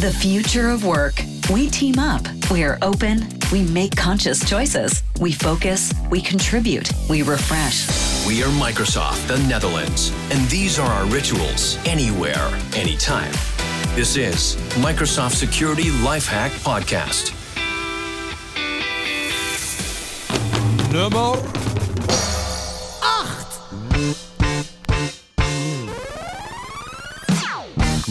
The future of work. We team up. We are open. We make conscious choices. We focus. We contribute. We refresh. We are Microsoft, the Netherlands, and these are our rituals anywhere, anytime. This is Microsoft Security Lifehack Podcast. Nummer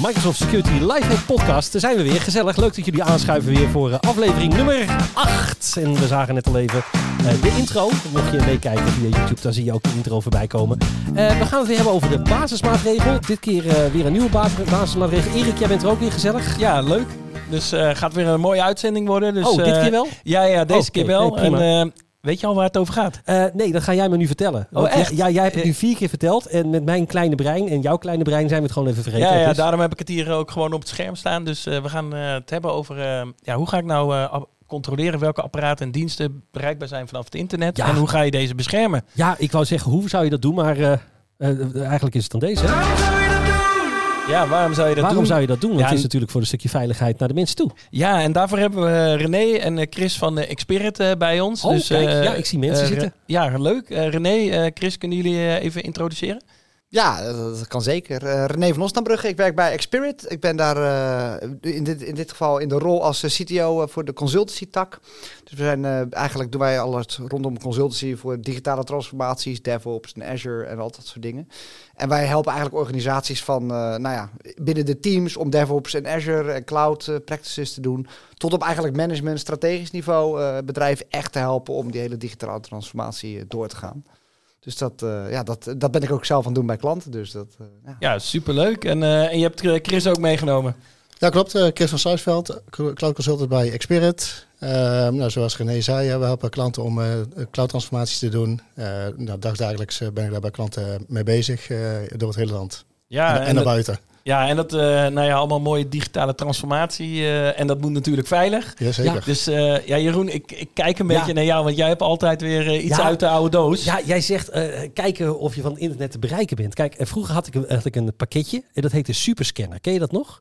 Microsoft Security Lifehack Podcast. Daar zijn we weer. Gezellig. Leuk dat jullie aanschuiven weer voor eh, aflevering nummer 8. En we zagen net al even eh, de intro. Mocht je meekijken via YouTube, dan zie je ook de intro voorbij komen. Eh, we gaan het weer hebben over de basismaatregel. Dit keer weer een nieuwe bas- basismaatregel. Erik, jij bent er ook weer gezellig. Ja, leuk. Dus eh gaat weer een mooie uitzending worden. Dus, oh, dit keer wel? Ja, ja, deze keer wel. nee, en weet je al waar het over gaat? Eh, nee, dat ga jij me nu vertellen. Want Oh, echt? Ja, jij hebt het nu Eh, vier keer verteld. En met mijn kleine brein en jouw kleine brein zijn we het gewoon even vergeten. Ja, ja, is. daarom heb ik het hier ook gewoon op het scherm staan. Dus eh, we gaan het hebben over eh, ja, hoe ga ik nou eh, controleren welke apparaten en diensten bereikbaar zijn vanaf het internet. Ja. En hoe ga je deze beschermen? ja, ik wou zeggen, hoe zou je dat doen? Maar eh, eh, eigenlijk is het dan deze. Hè? Ja, waarom zou je dat Waarom doen? zou je dat doen? Want Ja, het is natuurlijk voor een stukje veiligheid naar de mensen toe. Ja, en daarvoor hebben we René en eh, Chris van de Experit eh, bij ons. Oh, kijk. eh, Ja, ik zie mensen eh, zitten. Ja, leuk. Eh, René, eh, Chris, kunnen jullie eh, even introduceren? Ja, dat, kan zeker. Eh, René van Osnabrugge, ik werk bij Expirit. Ik ben daar eh, in, dit, in dit geval in de rol als eh, CTO voor de consultancy tak. Dus we zijn eigenlijk doen wij alles rondom consultancy voor digitale transformaties, DevOps en Azure en al dat soort dingen. En wij helpen eigenlijk organisaties van, nou ja, binnen de teams om DevOps en Azure en cloud practices te doen. Tot op eigenlijk management, strategisch niveau bedrijven echt te helpen om die hele digitale transformatie door te gaan. Dus dat, eh, ja, dat, dat ben ik ook zelf aan het doen bij klanten. Dus dat, eh, ja. Ja, superleuk. En, eh, en je hebt Chris ook meegenomen. Ja, klopt. Eh, Chris van Suisveld, cloud consultant bij Expirit. Eh, nou, zoals René zei, we helpen klanten om eh cloud transformaties te doen. Eh nou, dagdagelijks ben ik daar bij klanten mee bezig eh, door het hele land. Ja, en, en naar buiten. Ja, en dat, eh, nou ja, allemaal mooie digitale transformatie. eh, en dat moet natuurlijk veilig. Jazeker. Dus eh, ja, Jeroen, ik, ik kijk een beetje Ja. naar jou, want jij hebt altijd weer iets Ja. uit de oude doos. Ja, jij zegt eh, kijken of je van het internet te bereiken bent. Kijk, vroeger had ik, had ik een pakketje en dat heette Superscanner. Ken je dat nog?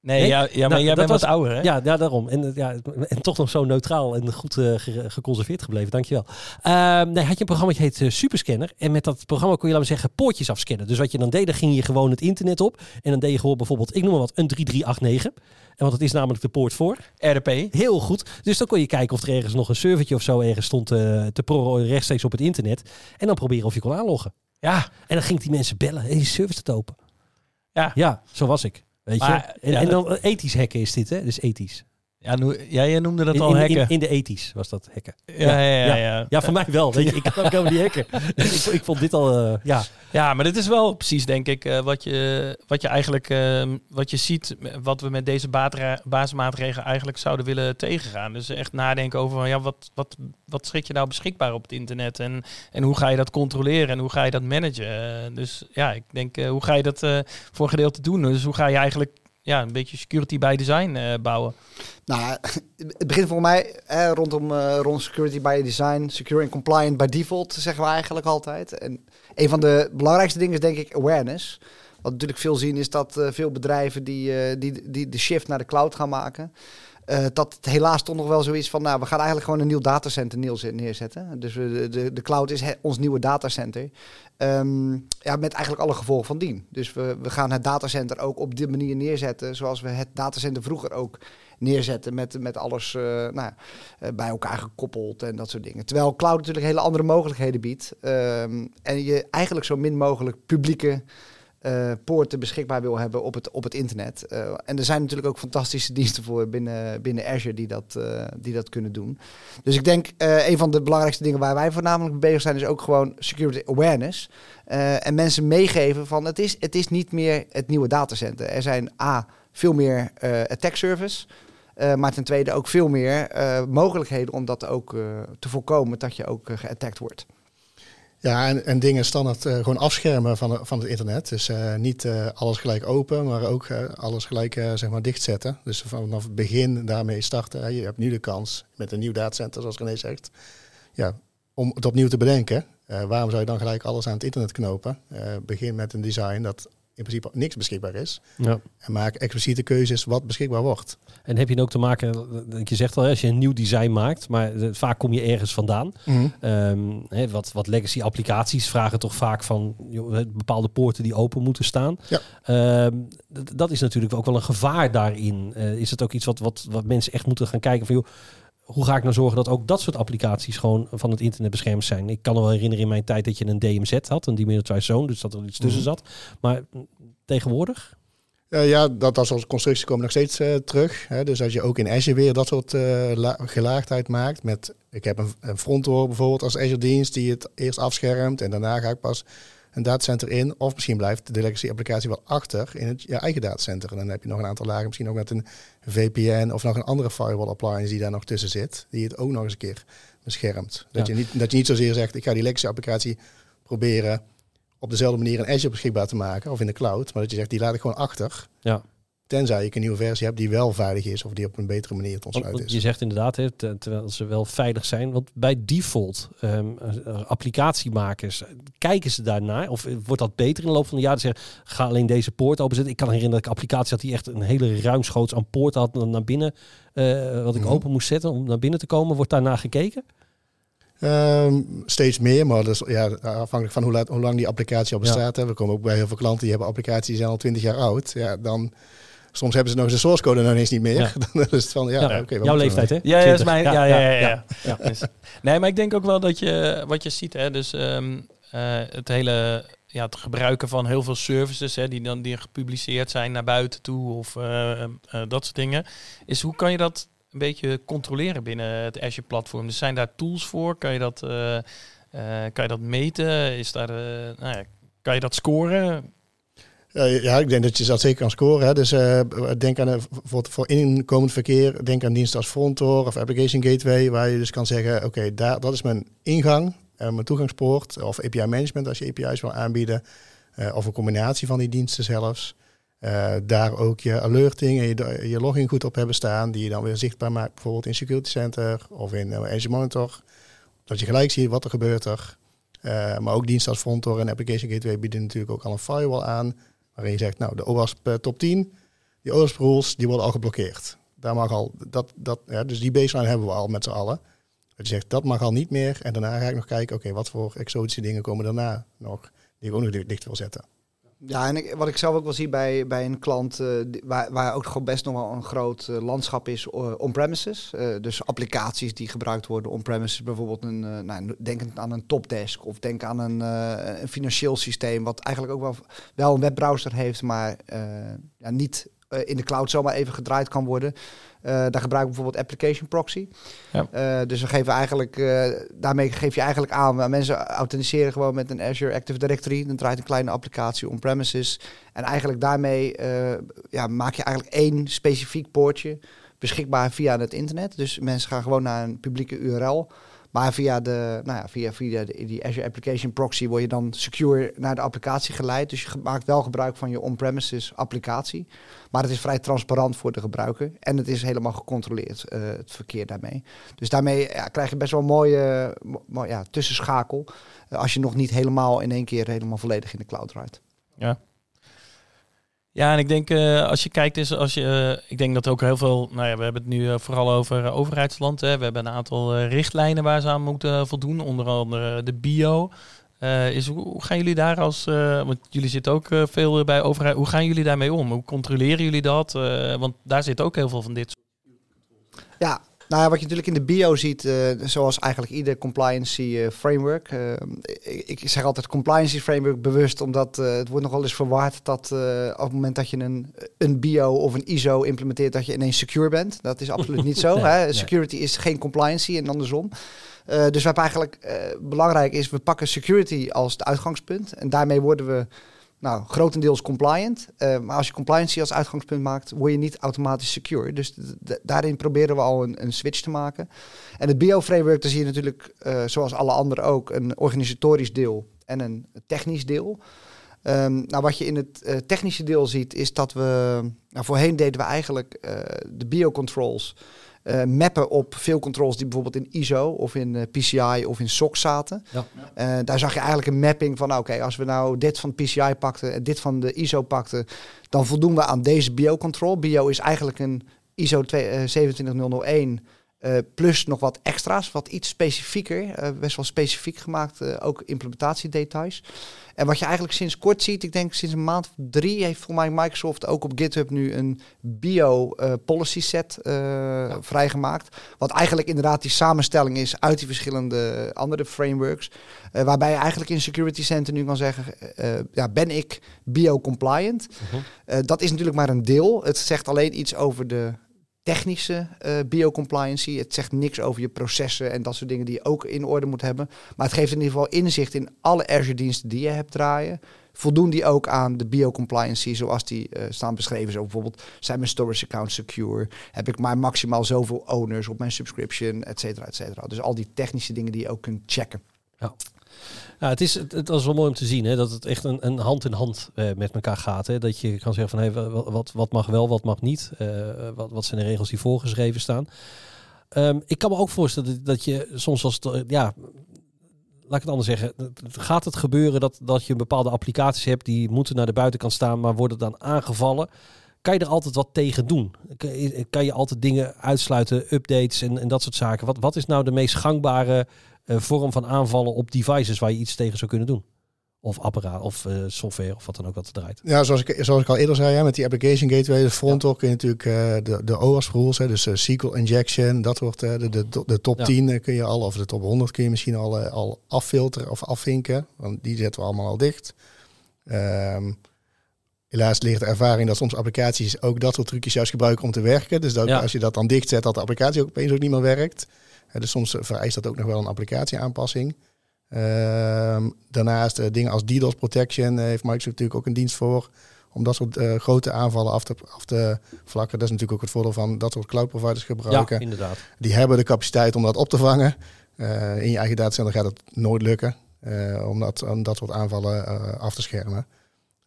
Nee, ja, ja, maar Nou, jij dat bent wat was- ouder, hè? Ja, ja daarom. En, ja, en toch nog zo neutraal en goed eh, ge- geconserveerd gebleven. Dankjewel. Ehm nee, had je een programma dat heet eh, Superscanner. En met dat programma kon je, laten we zeggen, poortjes afscannen. Dus wat je dan deed, dan ging je gewoon het internet op. En dan deed je gewoon bijvoorbeeld, ik noem maar wat, een 3389. En want dat is namelijk de poort voor. RDP. Heel goed. Dus dan kon je kijken of er ergens nog een servertje of zo ergens stond eh, te porren rechtstreeks op het internet. En dan proberen of je kon aanloggen. Ja, En dan ging die mensen bellen. Hey, die service staat open. ja. Ja, zo was ik. Weet Maar, je? En, ja, en dan eh, ethisch hacken is dit, hè? Dus ethisch. Ja, no- ja jij noemde dat In, al in, hacken. in, in de ethisch was dat hacken. ja, ja, ja, ja, Ja, voor mij wel. Weet je, ik kan ook helemaal niet hacken. ik, ik vond dit al, eh, ja. Ja, maar dit is wel precies, denk ik, eh, wat, je, wat je eigenlijk ehm, wat je ziet, wat we met deze basismaatregelen eigenlijk zouden willen tegengaan. Dus echt nadenken over van, ja, wat, wat, wat schrik je nou beschikbaar op het internet en, en hoe ga je dat controleren en hoe ga je dat managen. Eh, dus ja, ik denk, hoe ga je dat voor gedeelte doen? Dus hoe ga je eigenlijk ja, een beetje security by design eh, bouwen? Nou, het begint voor mij rondom eh, rond security by design, secure and compliant by default, zeggen we eigenlijk altijd. En een van de belangrijkste dingen is denk ik awareness. Wat natuurlijk veel zien is dat eh, veel bedrijven die, die, die de shift naar de cloud gaan maken, eh, dat het helaas toch nog wel zo is van, nou, we gaan eigenlijk gewoon een nieuw datacenter neerze- neerzetten. Dus de, de, cloud is ons nieuwe datacenter. Ehm, ja, met eigenlijk alle gevolgen van dien. Dus we, we gaan het datacenter ook op die manier neerzetten, zoals we het datacenter vroeger ook neerzetten met, met alles eh, nou, eh, bij elkaar gekoppeld en dat soort dingen. Terwijl cloud natuurlijk hele andere mogelijkheden biedt. Ehm, en je eigenlijk zo min mogelijk publieke eh, poorten beschikbaar wil hebben op het, op het internet. Eh, en er zijn natuurlijk ook fantastische diensten voor binnen, binnen Azure die dat, eh, die dat kunnen doen. Dus ik denk een van de belangrijkste dingen waar wij voornamelijk mee bezig zijn is ook gewoon security awareness. En mensen meegeven van het is, het is niet meer het nieuwe datacenter. Er zijn A, veel meer attack service. Maar ten tweede ook veel meer mogelijkheden om dat ook te voorkomen dat je ook geattackt wordt. Ja, en, en dingen standaard uh, gewoon afschermen van, van het internet. Dus uh, niet uh, alles gelijk open, maar ook alles gelijk zeg maar dichtzetten. Dus vanaf het begin daarmee starten. Je hebt nu de kans met een nieuw datacenter, zoals René zegt, ja, om het opnieuw te bedenken. waarom zou je dan gelijk alles aan het internet knopen? begin met een design dat in principe niks beschikbaar is. Ja. En maak expliciete keuzes wat beschikbaar wordt. En heb je dan ook te maken, dat je zegt al, als je een nieuw design maakt, maar eh, vaak kom je ergens vandaan. Ehm, hè, wat, wat legacy applicaties vragen toch vaak van joh, bepaalde poorten die open moeten staan. Ja. Ehm, dat is natuurlijk ook wel een gevaar daarin. Eh, is het ook iets wat, wat, wat mensen echt moeten gaan kijken van joh, hoe ga ik nou zorgen dat ook dat soort applicaties gewoon van het internet beschermd zijn? Ik kan me wel herinneren in mijn tijd dat je een DMZ had, een Demilitarized Zone, dus dat er iets tussen Mhm. zat. Maar mm, tegenwoordig? Ja, dat, soort constructies komen nog steeds eh, terug. Hè. Dus als je ook in Azure weer dat soort la- gelaagdheid maakt. Met, ik heb een, een frontdoor bijvoorbeeld als Azure dienst die het eerst afschermt. En daarna ga ik pas een datacenter in. Of misschien blijft de legacy applicatie wel achter in het je eigen datacenter. En dan heb je nog een aantal lagen, misschien ook met een VPN of nog een andere firewall appliance die daar nog tussen zit. Die het ook nog eens een keer beschermt. Dat, Ja. je, niet, dat je niet zozeer zegt, ik ga die legacy applicatie proberen op dezelfde manier in Azure beschikbaar te maken of in de cloud. Maar dat je zegt, die laat ik gewoon achter. Ja. Tenzij ik een nieuwe versie heb die wel veilig is of die op een betere manier te ontsluiten is. je zegt inderdaad, terwijl ze wel veilig zijn. Want bij default, ehm, eh, applicatiemakers, kijken ze daarnaar? Of eh, wordt dat beter in de loop van de jaren? Zeggen, ga alleen deze poort openzetten. Ik kan herinneren dat ik applicatie had die echt een hele ruimschoots aan poorten had naar binnen. eh, wat ik Mhm. open moest zetten om naar binnen te komen. Wordt daarna gekeken? Ehm, steeds meer, maar is ja, afhankelijk van hoe, laat, hoe lang die applicatie al Ja. bestaat. We komen ook bij heel veel klanten die hebben applicaties die zijn al 20 jaar oud. Ja, dan, soms hebben ze nog eens de source code nog eens niet meer. Ja. dan is het van, ja, Ja, oké. wat Jouw leeftijd, hè? Ja, ja, is 20. mijn, ja, ja, ja, ja, ja. ja. Nee, maar ik denk ook wel dat je, wat je ziet, hè, dus ehm, eh, het hele, ja, het gebruiken van heel veel services, hè, die dan die gepubliceerd zijn naar buiten toe of eh, eh, dat soort dingen, is hoe kan je dat een beetje controleren binnen het Azure platform? Dus zijn daar tools voor? Kan je dat, eh, eh, kan je dat meten? Is daar, eh, nou ja, kan je dat scoren? Ja, ik denk dat je dat zeker kan scoren. Hè. Dus eh, denk aan voor, voor inkomend verkeer, denk aan diensten als Frontdoor of Application Gateway, waar je dus kan zeggen, oké, dat is mijn ingang, eh, mijn toegangspoort, of API management als je API's wil aanbieden, eh, of een combinatie van die diensten zelfs. Daar ook je alerting en je, je login goed op hebben staan, die je dan weer zichtbaar maakt, bijvoorbeeld in Security Center of in Azure Monitor. Dat je gelijk ziet wat er gebeurt maar ook diensten als Frontdoor en Application Gateway bieden natuurlijk ook al een firewall aan. Waarin je zegt, nou, de OWASP uh, top 10, die OWASP rules, die worden al geblokkeerd. Daar mag al, dat, dat, dus die baseline hebben we al met z'n allen. Dat je zegt, dat mag al niet meer. En daarna ga ik nog kijken, oké, wat voor exotische dingen komen daarna nog, die ik ook nog dicht wil zetten. Ja, en wat ik zelf ook wel zie bij, bij een klant, uh, waar, waar ook gewoon best nog wel een groot uh, landschap is uh, on-premises. dus applicaties die gebruikt worden on-premises, bijvoorbeeld een, nou, denk aan een topdesk of denk aan een, een, financieel systeem, wat eigenlijk ook wel, wel een webbrowser heeft, maar ja, niet in de cloud zomaar even gedraaid kan worden. Uh, daar gebruiken we bijvoorbeeld application proxy. Ja. Uh, dus we geven eigenlijk, uh, daarmee geef je eigenlijk aan, mensen authenticeren gewoon met een Azure Active Directory. Dan draait een kleine applicatie on-premises. En eigenlijk daarmee ja, maak je eigenlijk één specifiek poortje beschikbaar via het internet. Dus mensen gaan gewoon naar een publieke URL. Maar via, de, nou ja, via, via die Azure Application Proxy word je dan secure naar de applicatie geleid. Dus je maakt wel gebruik van je on-premises applicatie. Maar het is vrij transparant voor de gebruiker. En het is helemaal gecontroleerd, uh, het verkeer daarmee. Dus daarmee krijg je best wel een mooie mo ja, tussenschakel. Uh, als je nog niet helemaal in één keer helemaal volledig in de cloud draait. Ja. Ja, en ik denk uh, als je kijkt, is als je, uh, ik denk dat ook heel veel, nou ja, we hebben het nu uh, vooral over overheidsland. Hè. We hebben een aantal richtlijnen waar ze aan moeten voldoen, onder andere de bio. is, hoe gaan jullie daar als, want jullie zitten ook veel bij overheid, hoe gaan jullie daarmee om? Hoe controleren jullie dat? want daar zit ook heel veel van dit soort. Ja, nou ja, wat je natuurlijk in de bio ziet, uh, zoals eigenlijk ieder compliancy uh, framework. Uh, ik, ik, zeg altijd compliancy framework bewust, omdat het wordt nog wel eens verwaard dat op het moment dat je een, een bio of een ISO implementeert, dat je ineens secure bent. Dat is absoluut niet zo. nee, hè? nee. Security is geen compliancy en andersom. dus wat eigenlijk belangrijk is, we pakken security als het uitgangspunt. En daarmee worden we nou, grotendeels compliant. Uh, maar als je compliancy als uitgangspunt maakt, word je niet automatisch secure. Dus daarin proberen we al een, een, switch te maken. En het bio-framework, daar zie je natuurlijk, uh, zoals alle anderen ook, een organisatorisch deel en een technisch deel. Um, nou, wat je in het uh, technische deel ziet, is dat we... Nou, voorheen deden we eigenlijk de biocontrols... eh, mappen op veel controls die bijvoorbeeld in ISO of in eh, PCI of in SOC zaten. Ja. Eh, daar zag je eigenlijk een mapping van, nou, oké, als we nou dit van PCI pakten en dit van de ISO pakten, dan voldoen we aan deze bio-control. Bio is eigenlijk een ISO 2, eh, 27001 eh, plus nog wat extra's, wat iets specifieker, eh, best wel specifiek gemaakt, eh, ook implementatiedetails. En wat je eigenlijk sinds kort ziet, ik denk sinds een maand of drie, heeft voor mij Microsoft ook op GitHub nu een bio eh, policy set vrijgemaakt. Wat eigenlijk inderdaad die samenstelling is uit die verschillende andere frameworks. Waarbij je eigenlijk in Security Center nu kan zeggen, ja, ben ik bio-compliant? Eh, dat is natuurlijk maar een deel. Het zegt alleen iets over de technische eh biocompliancy. Het zegt niks over je processen en dat soort dingen die je ook in orde moet hebben. Maar het geeft in ieder geval inzicht in alle Azure-diensten die je hebt draaien. Voldoen die ook aan de biocompliancy zoals die eh, staan beschreven? Zo bijvoorbeeld, zijn mijn storage accounts secure? Heb ik maar maximaal zoveel owners op mijn subscription, et cetera, et cetera. Dus al die technische dingen die je ook kunt checken. Ja, het, is, het, het was wel mooi om te zien hè, dat het echt een, een hand in hand eh, met elkaar gaat. Hè. Dat je kan zeggen van hey, wa- wa- wat, wat mag wel, wat mag niet. Eh, wat, wat zijn de regels die voorgeschreven staan. Ehm, ik kan me ook voorstellen dat, dat je soms als eh, ja, laat ik het anders zeggen. Gaat het gebeuren dat, dat je bepaalde applicaties hebt die moeten naar de buitenkant staan, maar worden dan aangevallen? Kan je er altijd wat tegen doen? Kan je, kan je altijd dingen uitsluiten, updates en, en dat soort zaken? Wat, wat is nou de meest gangbare eh, vorm van aanvallen op devices waar je iets tegen zou kunnen doen? Of apparaat, of eh, software, of wat dan ook wat er draait. Ja, zoals ik, zoals ik al eerder zei, met die application gateway, de front door kun je natuurlijk eh, de, de OWASP rules, hè, dus eh, SQL injection, dat wordt eh, de, de, de top Ja. 10 eh, kun je al, of de top 100 kun je misschien al, eh, al affilteren of afvinken, want die zetten we allemaal al dicht. Ehm, helaas leert de ervaring dat soms applicaties ook dat soort trucjes juist gebruiken om te werken. Dus dat Ja. als je dat dan dicht zet, dat de applicatie ook opeens ook niet meer werkt. Dus soms eh, vereist dat ook nog wel een applicatieaanpassing. Ehm, daarnaast eh, dingen als DDoS protection eh, heeft Microsoft natuurlijk ook een dienst voor. Om dat soort grote aanvallen af te, af te vlakken. Dat is natuurlijk ook het voordeel van dat soort cloud providers gebruiken. Ja, inderdaad. Die hebben de capaciteit om dat op te vangen. In je eigen datacenter gaat het nooit lukken. om, dat, om dat soort aanvallen af te schermen.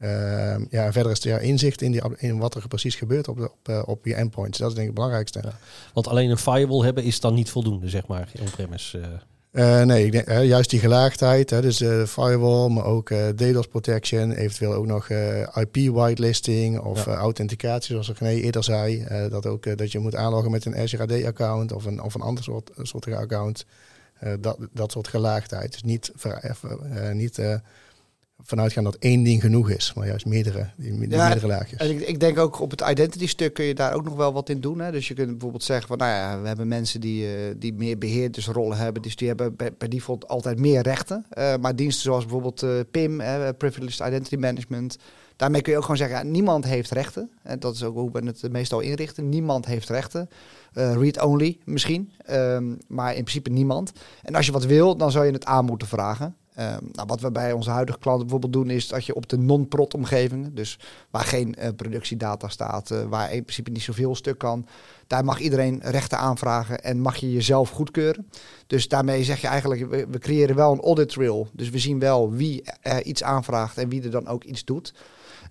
Ehm, ja, en verder is er inzicht in, die, in wat er precies gebeurt op, de, op, eh, op je endpoints. Dat is denk ik het belangrijkste. Ja. Want alleen een firewall hebben is dan niet voldoende, zeg maar, on-premise. eh. Eh, nee, ik denk, juist die gelaagdheid, hè, dus eh firewall, maar ook DDoS protection, eventueel ook nog IP whitelisting of Ja. authenticatie, zoals ik René eerder zei. dat ook dat je moet aanloggen met een Azure AD account of een, of een ander soort, soortige account. Dat, dat soort gelaagdheid. Dus niet, ver, niet vanuit gaan dat één ding genoeg is, maar juist meerdere, die Ja, meerdere laagjes. En ik, ik denk ook op het identity stuk kun je daar ook nog wel wat in doen. Hè? Dus je kunt bijvoorbeeld zeggen van, nou ja, we hebben mensen die, eh, die meer beheerdersrollen hebben. Dus die hebben per, per default altijd meer rechten. Eh, maar diensten zoals bijvoorbeeld eh, PIM, Privileged Identity Management. Daarmee kun je ook gewoon zeggen, ja, niemand heeft rechten. En dat is ook hoe we het meestal inrichten. Niemand heeft rechten. Read-only misschien, ehm, maar in principe niemand. En als je wat wil, dan zou je het aan moeten vragen. Ehm, nou, wat we bij onze huidige klanten bijvoorbeeld doen, is dat je op de non-prot omgevingen, dus waar geen eh, productiedata staat, eh, waar in principe niet zoveel stuk kan, daar mag iedereen rechten aanvragen en mag je jezelf goedkeuren. Dus daarmee zeg je eigenlijk, we, creëren wel een audit trail. Dus we zien wel wie er iets aanvraagt en wie er dan ook iets doet.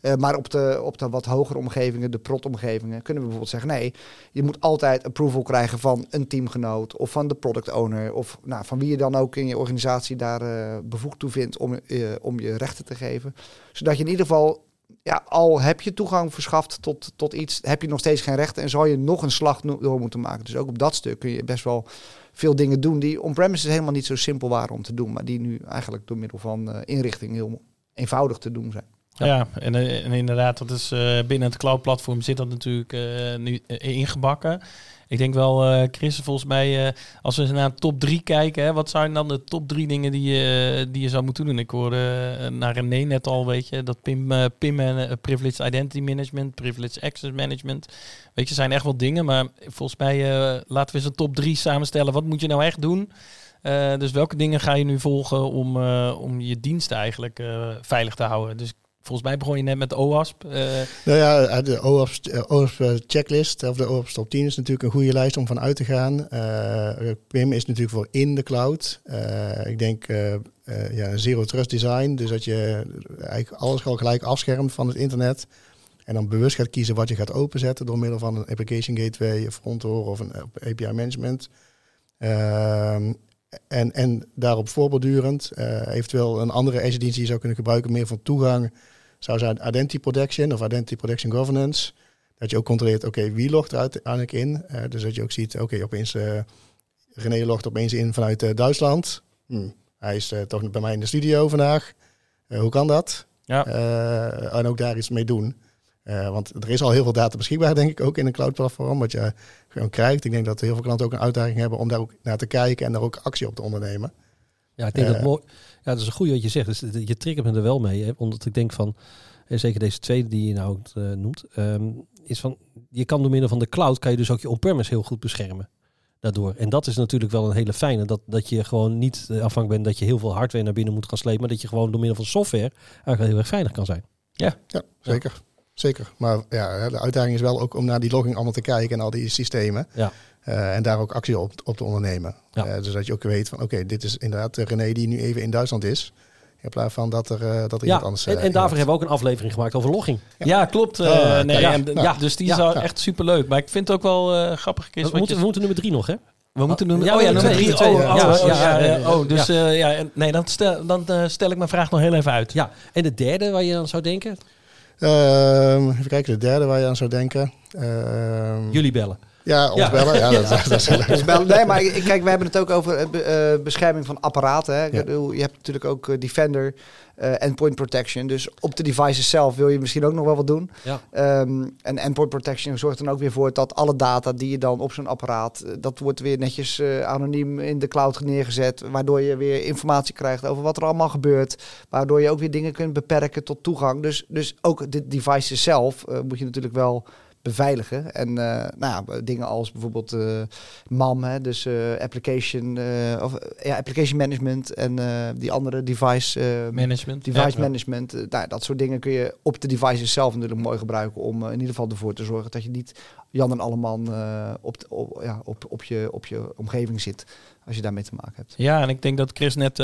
Eh, maar op de, op de wat hogere omgevingen, de prot-omgevingen, kunnen we bijvoorbeeld zeggen: nee, je moet altijd approval krijgen van een teamgenoot of van de product owner of nou, van wie je dan ook in je organisatie daar eh, bevoegd toe vindt om, eh, om je rechten te geven. Zodat je in ieder geval, ja, al heb je toegang verschaft tot, tot iets, heb je nog steeds geen rechten en zal je nog een slag door moeten maken. Dus ook op dat stuk kun je best wel veel dingen doen die on-premises helemaal niet zo simpel waren om te doen, maar die nu eigenlijk door middel van eh, inrichting heel eenvoudig te doen zijn. Ja, en, eh, en inderdaad, dat is eh, binnen het cloud-platform zit dat natuurlijk eh, nu ingebakken. Ik denk wel, eh, Chris, volgens mij, als we naar top 3 kijken, hè, wat zijn dan de top drie dingen die je, die je zou moeten doen? Ik hoorde naar René net al, weet je, dat PIM, PIM en Privileged Identity Management, Privileged Access Management, weet je, zijn echt wel dingen. Maar volgens mij, laten we eens een top 3 samenstellen. Wat moet je nou echt doen? Dus welke dingen ga je nu volgen om, om je diensten eigenlijk veilig te houden? Dus volgens mij begon je net met OWASP. eh, Nou ja, de OWASP, eh, checklist, of de OWASP top 10 is natuurlijk een goede lijst om van uit te gaan. Eh, PIM is natuurlijk voor in de cloud. Eh, ik denk eh, eh, ja, zero trust design, dus dat je eigenlijk alles al gelijk afschermt van het internet. En dan bewust gaat kiezen wat je gaat openzetten door middel van een application gateway, een front door of een API management. Ehm, en, en daarop voorbordurend, uh, eventueel een andere Azure dienst die je zou kunnen gebruiken, meer van toegang, zou zijn Identity Protection of Identity Protection Governance. Dat je ook controleert, oké, wie logt er uiteindelijk in? Uh, dus dat je ook ziet, oké, opeens uh, René logt opeens in vanuit Duitsland. Hm, hij is toch bij mij in de studio vandaag. hoe kan dat? Ja. en ook daar iets mee doen. Want er is al heel veel data beschikbaar, denk ik, ook in een cloud platform, wat je gewoon krijgt. Ik denk dat heel veel klanten ook een uitdaging hebben om daar ook naar te kijken en daar ook actie op te ondernemen. Ja, ik denk dat mooi. Ja, dat is een goede wat je zegt. Dus je triggert me er wel mee, hè, omdat ik denk van, zeker deze tweede die je nou uh, noemt, um, is van, je kan door middel van de cloud kan je dus ook je on-premise heel goed beschermen. Daardoor. En dat is natuurlijk wel een hele fijne. Dat, dat je gewoon niet afhankelijk bent dat je heel veel hardware naar binnen moet gaan slepen. Maar dat je gewoon door middel van software eigenlijk heel erg veilig kan zijn. Ja, ja zeker. Zeker. Maar ja, de uitdaging is wel ook om naar die logging allemaal te kijken en al die systemen. Ja. Uh, en daar ook actie op, op te ondernemen. Ja. Uh, dus dat je ook weet van oké, dit is inderdaad René die nu even in Duitsland is. In plaats van dat er, uh, dat er ja, iemand anders... en, en daarvoor hebben we ook een aflevering gemaakt over logging. Ja, ja klopt. Oh, nee, ja, en, ja, dus die is echt superleuk. Maar ik vind het ook wel grappig. we, moeten, we moeten nummer drie nog, hè? We moeten doen. Oh, oh ja, nummer drie. Oh, ja, ja, oh, dus ja. nee, dan stel, dan stel ik mijn vraag nog heel even uit. Ja, en de derde waar je dan zou denken? Uh, even kijken, de derde waar je aan zou denken. Uh, Jullie bellen. Ja, ons bellen. Ja, dat, dat, dat is bellen. Nee, maar kijk, we hebben het ook over uh, bescherming van apparaten. Hè. Ja. Je hebt natuurlijk ook uh, Defender, uh, endpoint protection. Dus op de devices zelf wil je misschien ook nog wel wat doen. Ja. Um, en endpoint protection zorgt dan ook weer voor dat alle data die je dan op zo'n apparaat, dat wordt weer netjes anoniem in de cloud neergezet. Waardoor je weer informatie krijgt over wat er allemaal gebeurt. Waardoor je ook weer dingen kunt beperken tot toegang. Dus, dus ook de devices zelf moet je natuurlijk wel beveiligen. En uh, nou ja, dingen als bijvoorbeeld uh, MAM, hè, dus uh, application, of, ja, application management en die andere device management. Device management. nou, dat soort dingen kun je op de devices zelf natuurlijk mooi gebruiken om in ieder geval ervoor te zorgen dat je niet Jan en Alleman op, de, op, ja, op, op, je, op je omgeving zit als je daarmee te maken hebt. Ja, en ik denk dat Chris net,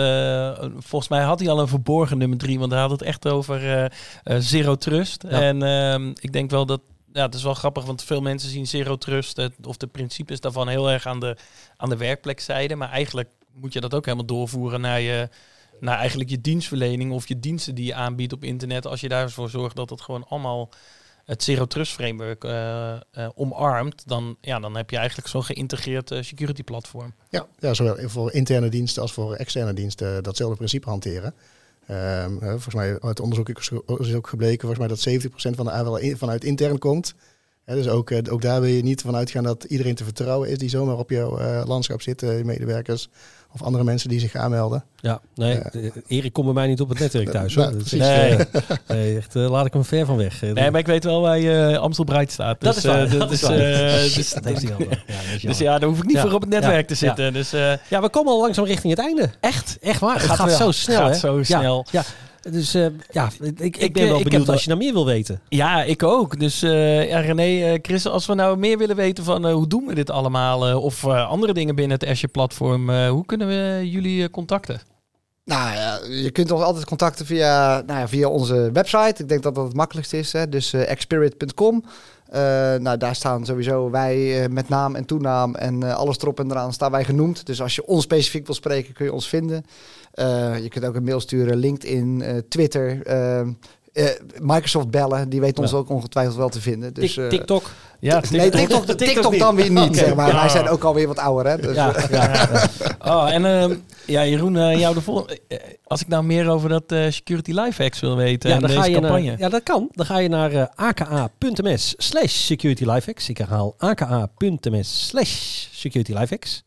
volgens mij had hij al een verborgen nummer drie, want hij had het echt over zero trust. En ehm, ik denk wel dat ja, het is wel grappig, want veel mensen zien Zero Trust of de principes daarvan heel erg aan de, aan de werkplekzijde. Maar eigenlijk moet je dat ook helemaal doorvoeren naar je, naar eigenlijk je dienstverlening of je diensten die je aanbiedt op internet. Als je daarvoor zorgt dat het gewoon allemaal het Zero Trust framework uh, uh, omarmt, dan, ja, dan heb je eigenlijk zo'n geïntegreerd uh, security platform. Ja, ja, zowel voor interne diensten als voor externe diensten datzelfde principe hanteren. Um, volgens mij uit onderzoek is ook gebleken volgens mij dat 70% van de aanvallen in, vanuit intern komt. Dus ook, uh, ook daar wil je niet van uitgaan dat iedereen te vertrouwen is die zomaar op jouw uh, landschap zit, uh, medewerkers of andere mensen die zich aanmelden. Ja, nee, Erik komt bij mij niet op het netwerk thuis. Hoor. Dat is, nee. nee, echt, laat ik hem ver van weg. Nee, maar ik weet wel waar je Amstel Breit staat. Dus, dat is waar. dat, is, dus, dat heeft hij al. Ja, dus ja, daar hoef ik niet voor op het netwerk te zitten. Dus, ja, we komen al langzaam richting het einde. Echt? Echt waar. Het, gaat, zo snel. gaat zo snel. Ja. Dus uh, ja, ik, ik ben wel benieuwd als je nou meer wil weten. Ja, ik ook. Dus uh, ja, René, uh, Chris, als we nou meer willen weten van hoe doen we dit allemaal... of andere dingen binnen het Azure-platform... hoe kunnen we jullie contacten? Nou ja, je kunt ons altijd contacten via, nou ja, via onze website. Ik denk dat dat het makkelijkst is. Hè? Dus expirit.com. nou, daar staan sowieso wij met naam en toenaam en alles erop en eraan staan wij genoemd. Dus als je ons specifiek wil spreken, kun je ons vinden. Je kunt ook een mail sturen, LinkedIn, Twitter. Microsoft bellen, die weet ons ook ongetwijfeld wel te vinden. Dus, TikTok. Ja, TikTok. Nee, TikTok, TikTok, TikTok dan weer niet, okay. zeg maar. Ja. Wij zijn ook alweer wat ouder, hè. Dus. Ja, ja, Oh, en ehm, ja, Jeroen, jou de volgende... Als ik nou meer over dat Security Lifehacks wil weten ja, dan ga je campagne. Naar, ja, dat kan. Dan ga je naar aka.ms slash security lifehacks. Ik herhaal aka.ms slash security lifehacks.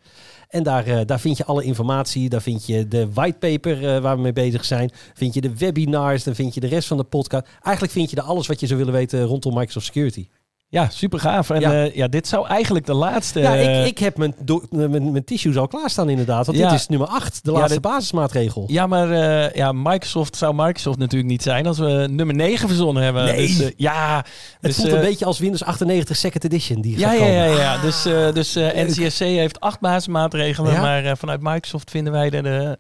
En daar, uh, daar vind je alle informatie. Daar vind je de whitepaper uh, waar we mee bezig zijn. Vind je de webinars. Dan vind je de rest van de podcast. Eigenlijk vind je er alles wat je zou willen weten rondom Microsoft Security. Ja, super gaaf. En ja. Uh, ja, dit zou eigenlijk de laatste... Ja, ik, ik heb mijn, mijn, mijn tissues al klaarstaan inderdaad. Want ja. dit is nummer 8, de laatste basismaatregel. Ja, maar uh, ja, Microsoft zou Microsoft natuurlijk niet zijn als we nummer 9 verzonnen hebben. Nee. Dus, uh, ja, het dus, voelt een beetje als Windows 98 Second Edition. Die ja, ja, ja, ja. Dus, dus NCSC heeft acht basismaatregelen. Maar vanuit Microsoft vinden wij de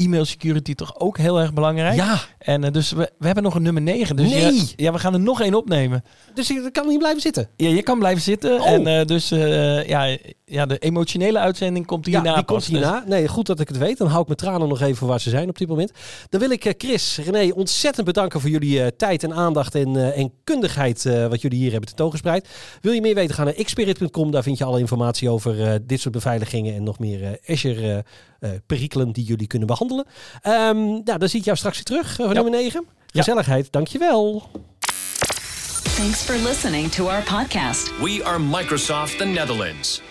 e-mail security toch ook heel erg belangrijk. Ja, En eh, dus we, we hebben nog een nummer 9. Dus Nee. ja, ja, we gaan er nog één opnemen. dus ik kan niet blijven zitten. Ja, je kan blijven zitten. Oh. En eh, dus eh, ja, ja, de emotionele uitzending komt hierna ja, die pas. komt hierna. Nee, goed dat ik het weet. Dan hou ik mijn tranen nog even waar ze zijn op dit moment. Dan wil ik Chris, René ontzettend bedanken voor jullie tijd en aandacht en, en kundigheid wat jullie hier hebben tentoongespreid. Wil je meer weten, ga naar xspirit.com. Daar vind je alle informatie over dit soort beveiligingen en nog meer Azure perikelen die jullie kunnen behandelen. Ehm nou, dan zie ik jou straks weer terug eh, voor Ja. nummer 9. Gezelligheid, dankjewel. Thanks for listening to our podcast. We are Microsoft the Netherlands.